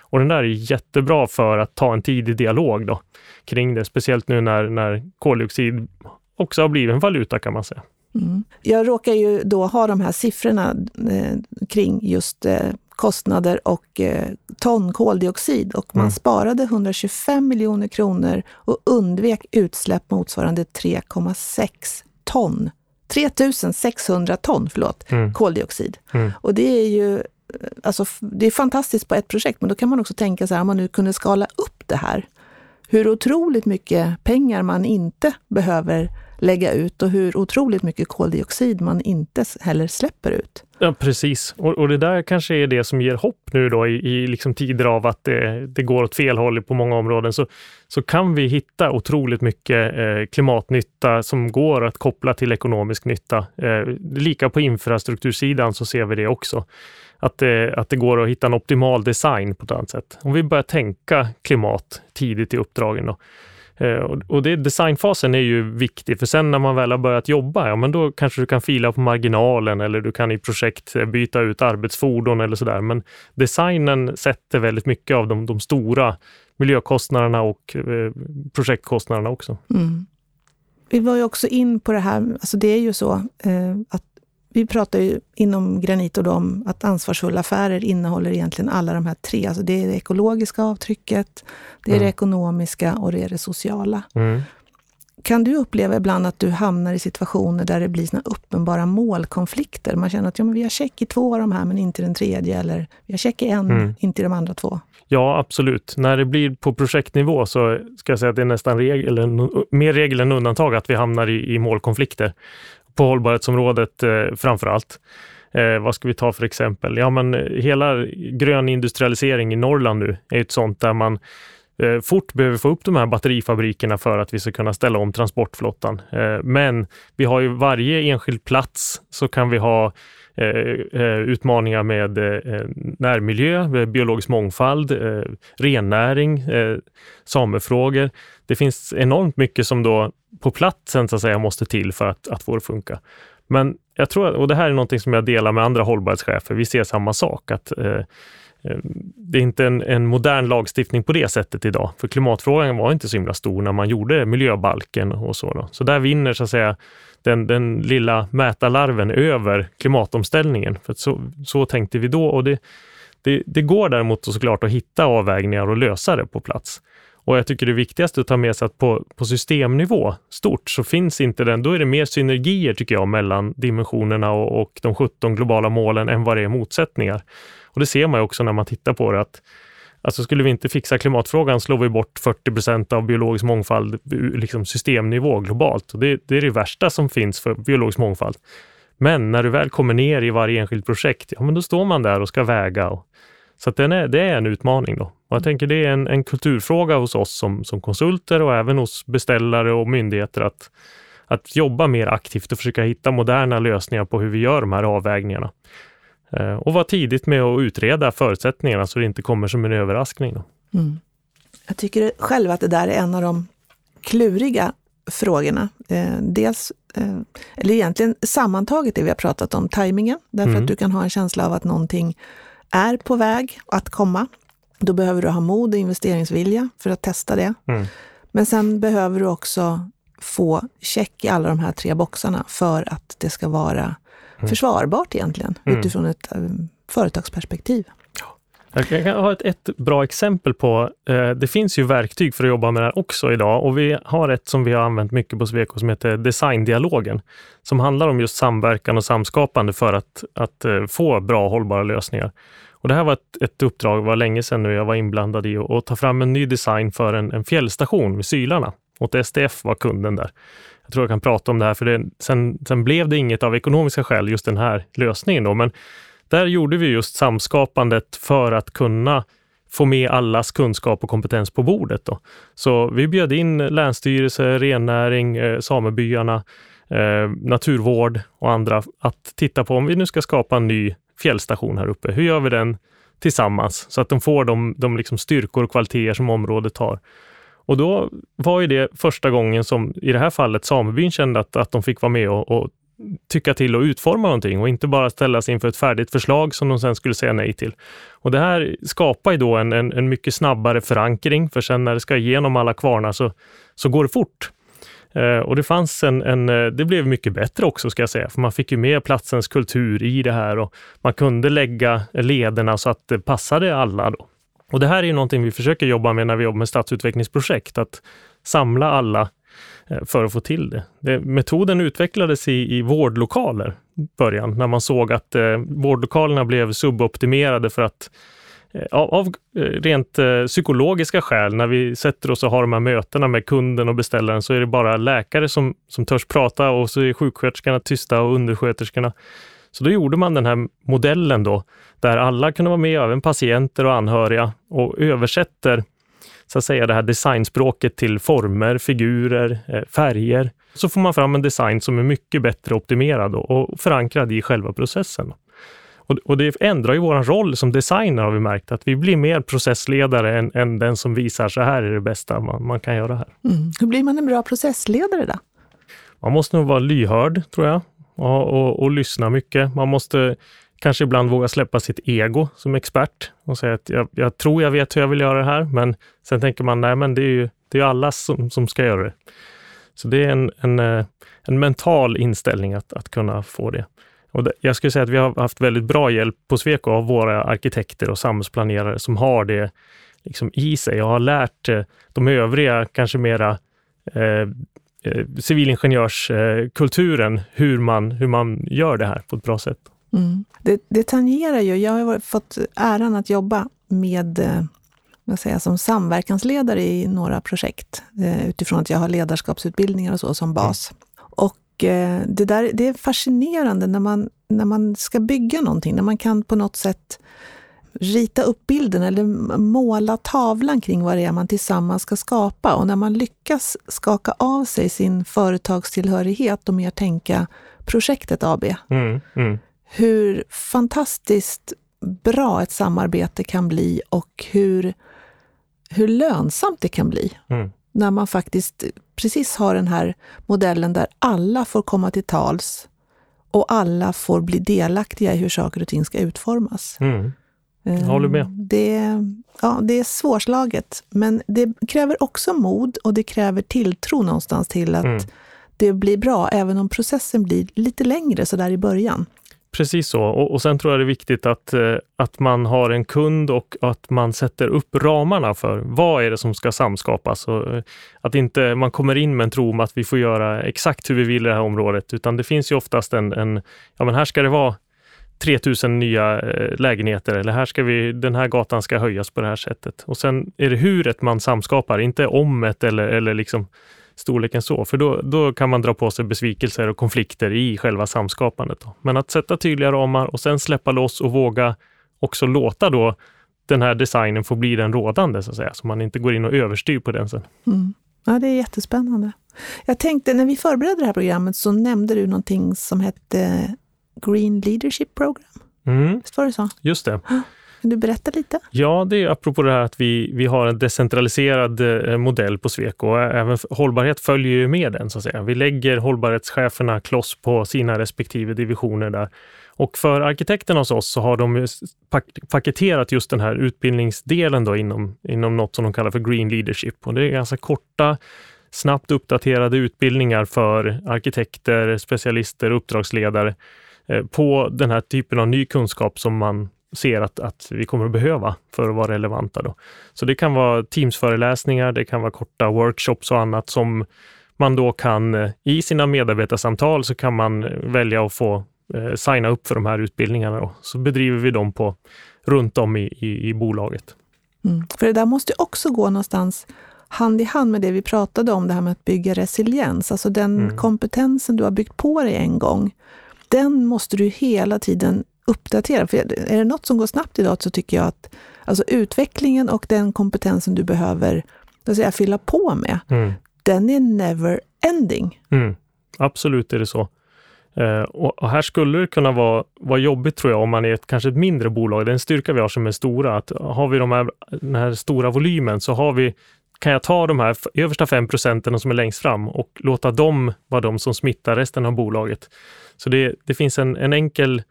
Och den där är jättebra för att ta en tidig dialog då, kring det, speciellt nu när, när koldioxid också har blivit en valuta kan man säga. Mm. Jag råkar ju då ha de här siffrorna eh, kring just eh, kostnader och eh, ton koldioxid och man mm. sparade 125 miljoner kronor och undvek utsläpp motsvarande 3,6 ton 3600 ton förlåt, mm. koldioxid. Mm. Och det är ju alltså, det är fantastiskt på ett projekt, men då kan man också tänka så här, om man nu kunde skala upp det här, hur otroligt mycket pengar man inte behöver lägga ut och hur otroligt mycket koldioxid man inte heller släpper ut. Ja, precis. Och, och det där kanske är det som ger hopp nu då i, i liksom tider av att det, det, går åt fel håll på många områden. Så, så kan vi hitta otroligt mycket eh, klimatnytta som går att koppla till ekonomisk nytta. Eh, lika på infrastruktursidan så ser vi det också. Att det, att det går att hitta en optimal design på ett annat sätt. Om vi börjar tänka klimat tidigt i uppdragen då, Eh, och det, designfasen är ju viktig, för sen när man väl har börjat jobba, ja men då kanske du kan fila på marginalen eller du kan i projekt eh, byta ut arbetsfordon eller sådär. Men designen sätter väldigt mycket av de, de stora miljökostnaderna och eh, projektkostnaderna också. Mm. Vi var ju också in på det här, alltså det är ju så eh, att vi pratar ju inom Granito om att ansvarsfulla affärer innehåller egentligen alla de här tre. Alltså det är det ekologiska avtrycket, det är mm. det ekonomiska och det är det sociala. Mm. Kan du uppleva ibland att du hamnar i situationer där det blir såna uppenbara målkonflikter? Man känner att ja, men vi har check i två av de här, men inte den tredje. Eller vi har check i en, mm. inte i de andra två. Ja, absolut. När det blir på projektnivå så ska jag säga att det är nästan regel, eller mer regel än undantag att vi hamnar i, i målkonflikter på hållbarhetsområdet eh, framför allt. Eh, vad ska vi ta för exempel? Ja, men eh, hela grön industrialisering i Norrland nu är ett sånt där man eh, fort behöver få upp de här batterifabrikerna för att vi ska kunna ställa om transportflottan. Eh, men vi har ju varje enskild plats så kan vi ha eh, eh, utmaningar med närmiljö, biologisk mångfald, rennäring, samefrågor. Det finns enormt mycket som då på platsen så att säga måste till för att, att få det att funka. Men jag tror, och det här är någonting som jag delar med andra hållbarhetschefer, vi ser samma sak, att eh, eh, det är inte en, en, modern lagstiftning på det sättet idag, för klimatfrågan var inte så himla stor när man gjorde miljöbalken och så. Då. Så där vinner så att säga den, den lilla mätarlarven över klimatomställningen. För så, så tänkte vi då och det, det, det går däremot såklart att hitta avvägningar och lösa det på plats. Och jag tycker det viktigaste att ta med sig att på, på systemnivå stort så finns inte den, då är det mer synergier tycker jag mellan dimensionerna och, och de 17 globala målen än vad det är motsättningar. Och det ser man också när man tittar på det att Alltså skulle vi inte fixa klimatfrågan slår vi bort 40 procent av biologisk mångfald liksom systemnivå globalt. Och det, det, är det värsta som finns för biologisk mångfald. Men när du väl kommer ner i varje enskilt projekt, ja men då står man där och ska väga. Och, så den är, det är en utmaning då. Och jag tänker det är en, en kulturfråga hos oss som, som konsulter och även hos beställare och myndigheter att, att jobba mer aktivt och försöka hitta moderna lösningar på hur vi gör de här avvägningarna. Eh, och vara tidigt med att utreda förutsättningarna så det inte kommer som en överraskning. Mm. Jag tycker själv att det där är en av de kluriga frågorna. Eh, dels, eh, eller egentligen sammantaget det vi har pratat om, tajmingen, därför mm. att du kan ha en känsla av att någonting är på väg att komma. Då behöver du ha mod och investeringsvilja för att testa det. Mm. Men sen behöver du också få check i alla de här tre boxarna för att det ska vara mm. försvarbart egentligen, mm. utifrån ett um, företagsperspektiv. Jag kan ha ett, ett bra exempel på, eh, det finns ju verktyg för att jobba med det här också idag och vi har ett som vi har använt mycket på Sweco som heter Designdialogen, som handlar om just samverkan och samskapande för att, att eh, få bra hållbara lösningar. Och det här var ett, ett uppdrag, var länge sedan nu jag var inblandad i att ta fram en ny design för en, en fjällstation med Sylarna. Åt STF var kunden där. Jag tror jag kan prata om det här, för det, sen, sen blev det inget av ekonomiska skäl, just den här lösningen. Då. Men där gjorde vi just samskapandet för att kunna få med allas kunskap och kompetens på bordet. Då. Så vi bjöd in länsstyrelse, rennäring, eh, samebyarna, eh, naturvård och andra att titta på om vi nu ska skapa en ny fjällstation här uppe. Hur gör vi den tillsammans så att de får de, de liksom styrkor och kvaliteter som området har? Och då var ju det första gången som i det här fallet samebyn kände att, att de fick vara med och, och tycka till och utforma någonting och inte bara ställas inför ett färdigt förslag som de sen skulle säga nej till. Och det här skapar ju då en, en, en mycket snabbare förankring, för sen när det ska igenom alla kvarnar så, så går det fort. Eh, och det fanns en, en, eh, det blev mycket bättre också ska jag säga, för man fick ju med platsens kultur i det här och man kunde lägga lederna så att det passade alla. Då. Och det här är ju någonting vi försöker jobba med när vi jobbar med stadsutvecklingsprojekt, att samla alla Eh, för att få till det. det metoden utvecklades i, i vårdlokaler i början, när man såg att eh, vårdlokalerna blev suboptimerade för att Eh, av, av eh, rent eh, psykologiska skäl, när vi sätter oss och har de här mötena med kunden och beställaren, så är det bara läkare som, som törs prata och så är sjuksköterskorna tysta och undersköterskorna. Så då gjorde man den här modellen då, där alla kunde vara med, även patienter och anhöriga, och översätter så att säga det här designspråket till former, figurer, färger. Så får man fram en design som är mycket bättre optimerad och förankrad i själva processen. Och, och det ändrar ju vår roll som designer har vi märkt, att vi blir mer processledare än, än den som visar så här är det bästa man, man kan göra här. Mm. Hur blir man en bra processledare då? Man måste nog vara lyhörd, tror jag, och, och, och lyssna mycket. Man måste kanske ibland våga släppa sitt ego som expert och säga att jag, jag, tror jag vet hur jag vill göra det här, men sen tänker man, nej men det är ju det är alla som, som ska göra det. Så det är en, en, eh, en mental inställning att, att kunna få det. Och det, jag skulle säga att vi har haft väldigt bra hjälp på Sweco av våra arkitekter och samhällsplanerare som har det liksom i sig. och har lärt eh, de övriga, kanske mera eh, eh, civilingenjörskulturen, hur man, hur man gör det här på ett bra sätt. Mm. Det, det tangerar ju, jag har fått äran att jobba med eh, säger, som samverkansledare i några projekt eh, utifrån att jag har ledarskapsutbildningar och så som bas. Mm. Och Eh, det, där, det är fascinerande när man, när man ska bygga någonting, när man kan på något sätt rita upp bilden eller måla tavlan kring vad det är man tillsammans ska skapa. Och när man lyckas skaka av sig sin företagstillhörighet och mer tänka projektet AB. Mm, mm. Hur fantastiskt bra ett samarbete kan bli och hur, hur lönsamt det kan bli. Mm när man faktiskt precis har den här modellen där alla får komma till tals och alla får bli delaktiga i hur saker och ting ska utformas. Mm. Jag håller med. Det, ja, det är svårslaget, men det kräver också mod och det kräver tilltro någonstans till att mm. det blir bra, även om processen blir lite längre så där i början. Precis så. Och, och sen tror jag det är viktigt att, eh, att man har en kund och att man sätter upp ramarna för vad är det som ska samskapas. Och eh, att inte man kommer in med en tro om att vi får göra exakt hur vi vill i det här området, utan det finns ju oftast en, en ja men här ska det vara 3000 nya eh, lägenheter eller här ska vi, den här gatan ska höjas på det här sättet. Och sen är det huret man samskapar, inte omet eller, eller liksom storleken så, för då, då kan man dra på sig besvikelser och konflikter i själva samskapandet. Då. Men att sätta tydliga ramar och sen släppa loss och våga också låta då den här designen få bli den rådande, så att säga, så man inte går in och överstyr på den sen. Mm. Ja, det är jättespännande. Jag tänkte, när vi förberedde det här programmet så nämnde du någonting som hette Green Leadership Program. Mm. Visst var det så? Just det. Kan du berätta lite? Ja, det är apropå det här att vi, vi har en decentraliserad eh, modell på Sweco och även hållbarhet följer ju med den. så att säga. Vi lägger hållbarhetscheferna kloss på sina respektive divisioner där. Och för arkitekterna hos oss så har de paketerat just den här utbildningsdelen då inom, inom något som de kallar för Green Leadership. Och det är ganska korta, snabbt uppdaterade utbildningar för arkitekter, specialister, uppdragsledare eh, på den här typen av ny kunskap som man ser att, att vi kommer att behöva för att vara relevanta. Då. Så det kan vara Teams-föreläsningar, det kan vara korta workshops och annat som man då kan eh, i sina medarbetarsamtal så kan man välja att få eh, signa upp för de här utbildningarna. Då. Så bedriver vi dem på, runt om i, i, i bolaget. Mm. För det där måste också gå någonstans hand i hand med det vi pratade om, det här med att bygga resiliens. Alltså den mm. kompetensen du har byggt på dig en gång, den måste du hela tiden uppdatera. För är det något som går snabbt idag så tycker jag att alltså utvecklingen och den kompetensen du behöver säga, fylla på med, mm. den är never ending. Mm. Absolut är det så. Uh, och, och, här skulle det kunna vara, vara jobbigt tror jag om man är ett, kanske ett mindre bolag. Det är en styrka vi har som är stora. Att har vi de här, den här stora volymen så har vi kan jag ta de här översta 5 procenten som är längst fram och låta dem vara de som smittar resten av bolaget. Så det, det finns en, en enkel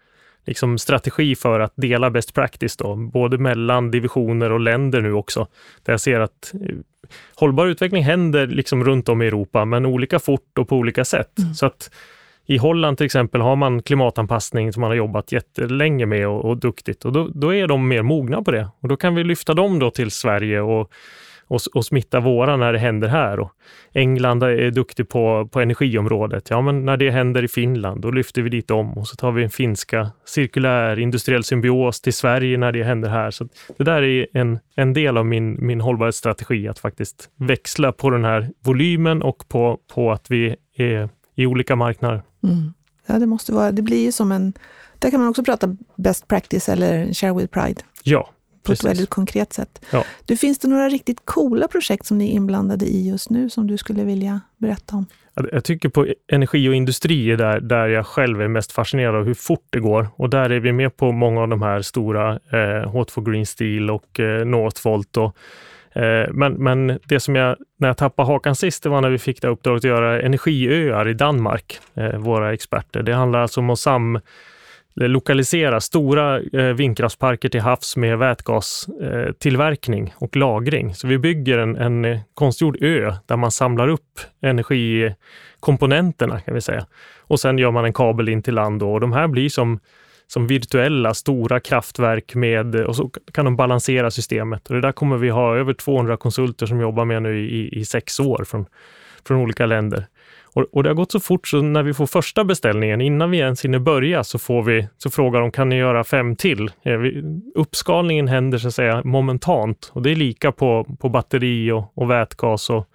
liksom strategi för att dela best practice, då, både mellan divisioner och länder nu också. Där jag ser att eh, hållbar utveckling händer liksom runt om i Europa, men olika fort och på olika sätt. Mm. Så att i Holland till exempel har man klimatanpassning som man har jobbat jättelänge med och, och duktigt och då, då, är de mer mogna på det. Och då kan vi lyfta dem då till Sverige och och, och smitta våra när det händer här. Och England är duktig på, på energiområdet. Ja, men när det händer i Finland, då lyfter vi dit dem och så tar vi en finska cirkulär industriell symbios till Sverige när det händer här. Så Det där är en, en del av min, min hållbarhetsstrategi, att faktiskt växla på den här volymen och på, på att vi är i olika marknader. Mm. Ja, det måste vara, det blir ju som en, där kan man också prata best practice eller share with pride. Ja, på Precis. ett väldigt konkret sätt. Ja. Du, finns det några riktigt coola projekt som ni är inblandade i just nu som du skulle vilja berätta om? Jag tycker på energi och industri är där, där jag själv är mest fascinerad av hur fort det går. Och där är vi med på många av de här stora, eh, H2 Green Steel och eh, Northvolt. Och, eh, men, men det som jag, när jag tappade hakan sist, det var när vi fick det uppdraget att göra energiöar i Danmark, eh, våra experter. Det handlar alltså om att sam Eh, lokalisera stora eh, vindkraftsparker till havs med vätgastillverkning eh, och lagring. Så vi bygger en, en konstgjord ö där man samlar upp energikomponenterna kan vi säga. Och sen gör man en kabel in till land och de här blir som som virtuella stora kraftverk med, och så kan de balansera systemet. Och det där kommer vi ha över 200 konsulter som jobbar med nu i, i sex år från, från olika länder. Och, och, det har gått så fort så när vi får första beställningen, innan vi ens hinner börja, så, får vi, så frågar de kan ni göra fem till? Eh, uppskalningen händer så att säga momentant och det är lika på, på batteri och, och vätgas och,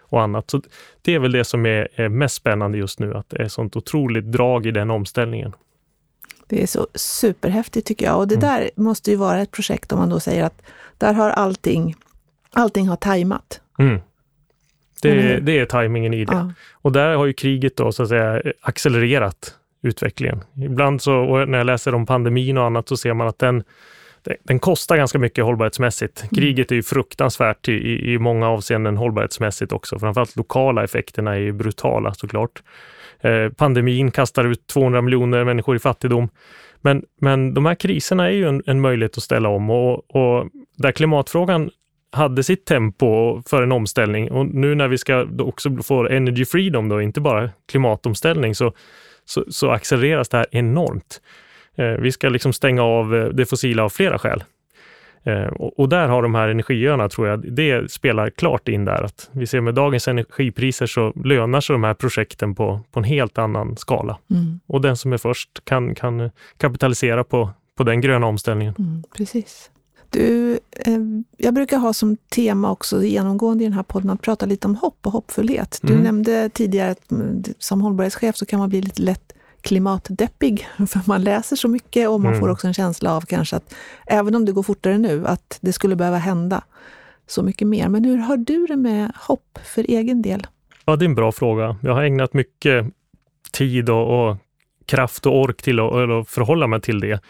och annat. Så Det är väl det som är, är mest spännande just nu, att det är sånt otroligt drag i den omställningen. Det är så superhäftigt tycker jag. Och det mm. där måste ju vara ett projekt om man då säger att där har allting, allting har tajmat. Mm. Det, det är tajmingen i det. Ja. Och där har ju kriget då så att säga accelererat utvecklingen. Ibland så, när jag läser om pandemin och annat, så ser man att den, den kostar ganska mycket hållbarhetsmässigt. Mm. Kriget är ju fruktansvärt i, i många avseenden hållbarhetsmässigt också. Framförallt lokala effekterna är ju brutala såklart. Eh, pandemin kastar ut 200 miljoner människor i fattigdom. Men, men de här kriserna är ju en, en möjlighet att ställa om och, och där klimatfrågan hade sitt tempo för en omställning och nu när vi ska också få energy freedom, då, inte bara klimatomställning, så, så, så accelereras det här enormt. Eh, vi ska liksom stänga av eh, det fossila av flera skäl. Eh, och där har de här energiöarna, tror jag, det spelar klart in där. att Vi ser med dagens energipriser så lönar sig de här projekten på, på en helt annan skala. Mm. Och den som är först kan, kan kapitalisera på, på den gröna omställningen. Mm, precis. Du, eh, jag brukar ha som tema också genomgående i den här podden att prata lite om hopp och hoppfullhet. Du mm. nämnde tidigare att mm, som hållbarhetschef så kan man bli lite lätt klimatdeppig, för man läser så mycket och man mm. får också en känsla av kanske att, även om det går fortare nu, att det skulle behöva hända så mycket mer. Men hur har du det med hopp för egen del? Ja, det är en bra fråga. Jag har ägnat mycket tid och, och kraft och ork till att, att förhålla mig till det.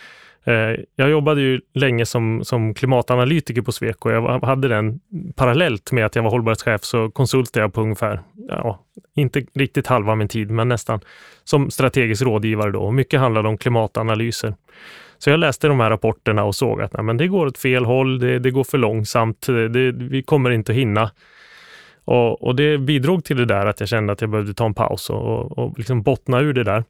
Eh, jag jobbade ju länge som, som klimatanalytiker på Sweco. Jag hade den parallellt med att jag var hållbarhetschef så konsultade jag på ungefär, ja, inte riktigt halva min tid, men nästan som strategisk rådgivare då. Mycket handlade om klimatanalyser. Så jag läste de här rapporterna och såg att nej, men det går åt fel håll, det, det går för långsamt, det, vi kommer inte att hinna. Och, och, det bidrog till det där att jag kände att jag behövde ta en paus och, och, och liksom bottna ur det där.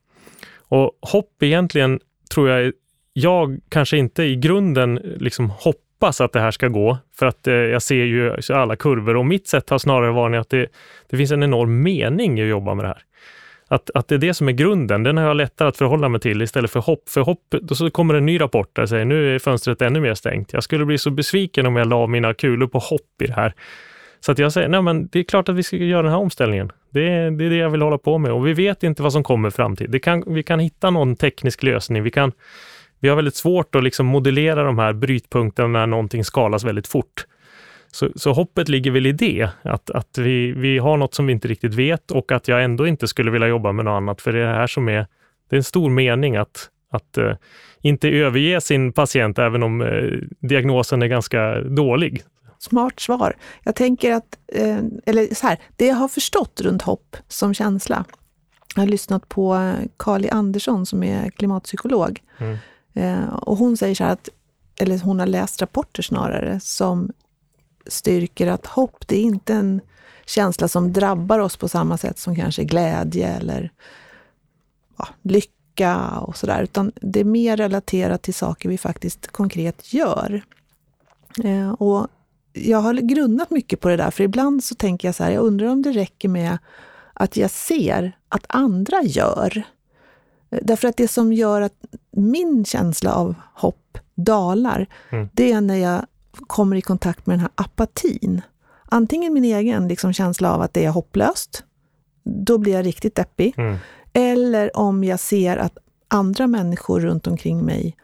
Och hopp egentligen tror jag jag kanske inte i grunden liksom hoppas att det här ska gå, för att eh, jag ser ju alla kurvor och mitt sätt har snarare varit att det, det finns en enorm mening i att jobba med det här. Att, att det är det som är grunden, den har jag lättare att förhålla mig till istället för hopp. För hopp, då så kommer en ny rapport där säger nu är fönstret ännu mer stängt. Jag skulle bli så besviken om jag la mina kulor på hopp i det här. Så att jag säger, nej men det är klart att vi ska göra den här omställningen. Det är, det är det jag vill hålla på med och vi vet inte vad som kommer i framtiden. Kan, vi kan hitta någon teknisk lösning. Vi kan vi har väldigt svårt att liksom modellera de här brytpunkterna när någonting skalas väldigt fort. Så, så, hoppet ligger väl i det, att, att vi, vi har något som vi inte riktigt vet och att jag ändå inte skulle vilja jobba med något annat, för det är det här som är, det är en stor mening att, att uh, inte överge sin patient även om uh, diagnosen är ganska dålig. Smart svar. Jag tänker att, uh, eller så här, det jag har förstått runt hopp som känsla, jag har lyssnat på Kali Andersson som är klimatpsykolog. Mm. Eh, och hon säger så här att, eller hon har läst rapporter snarare, som styrker att hopp, det är inte en känsla som drabbar oss på samma sätt som kanske glädje eller ja, lycka och sådär, utan det är mer relaterat till saker vi faktiskt konkret gör. Eh, och jag har grunnat mycket på det där, för ibland så tänker jag så här, jag undrar om det räcker med att jag ser att andra gör. Därför att det som gör att min känsla av hopp dalar, mm. det är när jag kommer i kontakt med den här apatin. Antingen min egen liksom, känsla av att det är hopplöst, då blir jag riktigt deppig. Mm. Eller om jag ser att andra människor runt omkring mig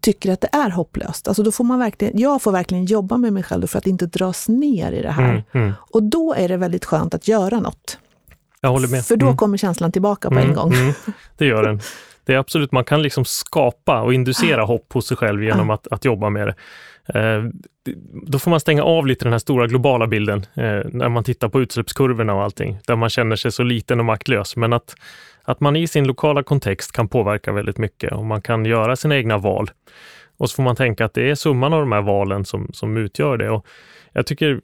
tycker att det är hopplöst. Alltså då får man verkligen, jag får verkligen jobba med mig själv för att inte dras ner i det här. Mm, mm. Och då är det väldigt skönt att göra något. Jag håller med. För då mm. kommer känslan tillbaka på en mm, gång. Mm. det gör den. Det är absolut, man kan liksom skapa och inducera hopp hos sig själv genom att, att jobba med det. Eh, då får man stänga av lite den här stora globala bilden eh, när man tittar på utsläppskurvorna och allting, där man känner sig så liten och maktlös. Men att, att man i sin lokala kontext kan påverka väldigt mycket och man kan göra sina egna val. Och så får man tänka att det är summan av de här valen som, som utgör det. Och jag tycker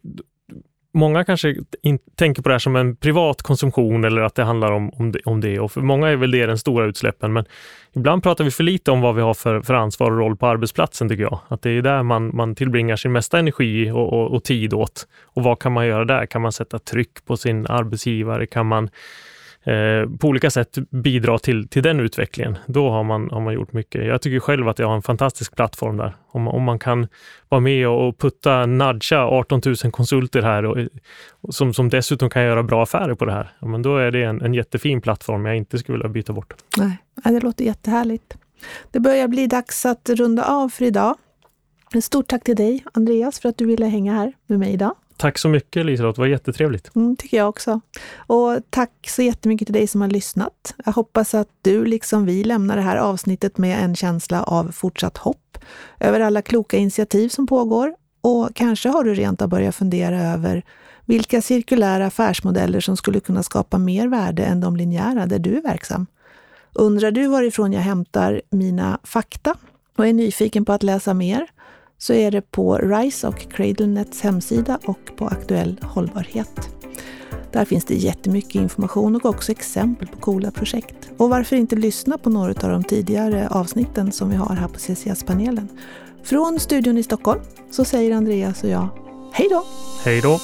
många kanske in, tänker på det här som en privat konsumtion eller att det handlar om, om, det, om det. Och för många är väl det den stora utsläppen. Men ibland pratar vi för lite om vad vi har för, för ansvar och roll på arbetsplatsen tycker jag. Att det är där man, man tillbringar sin mesta energi och, och, och tid åt. Och vad kan man göra där? Kan man sätta tryck på sin arbetsgivare? Kan man Eh, på olika sätt bidra till, till den utvecklingen. Då har man, har man gjort mycket. Jag tycker själv att jag har en fantastisk plattform där. Om, om man kan vara med och putta, nudga 18 000 konsulter här och, och som, som dessutom kan göra bra affärer på det här, ja, men då är det en, en jättefin plattform jag inte skulle vilja byta bort. Nej, det låter jättehärligt. Det börjar bli dags att runda av för idag. Stort tack till dig, Andreas, för att du ville hänga här med mig idag. Tack så mycket Liselott, det var jättetrevligt. Mm, tycker jag också. Och tack så jättemycket till dig som har lyssnat. Jag hoppas att du, liksom vi, lämnar det här avsnittet med en känsla av fortsatt hopp över alla kloka initiativ som pågår. Och kanske har du rent av börjat fundera över vilka cirkulära affärsmodeller som skulle kunna skapa mer värde än de linjära där du är verksam. Undrar du varifrån jag hämtar mina fakta och är nyfiken på att läsa mer så är det på RISE och CradleNets hemsida och på Aktuell hållbarhet. Där finns det jättemycket information och också exempel på coola projekt. Och varför inte lyssna på några av de tidigare avsnitten som vi har här på CCS-panelen. Från studion i Stockholm så säger Andreas och jag hej då! Hej då!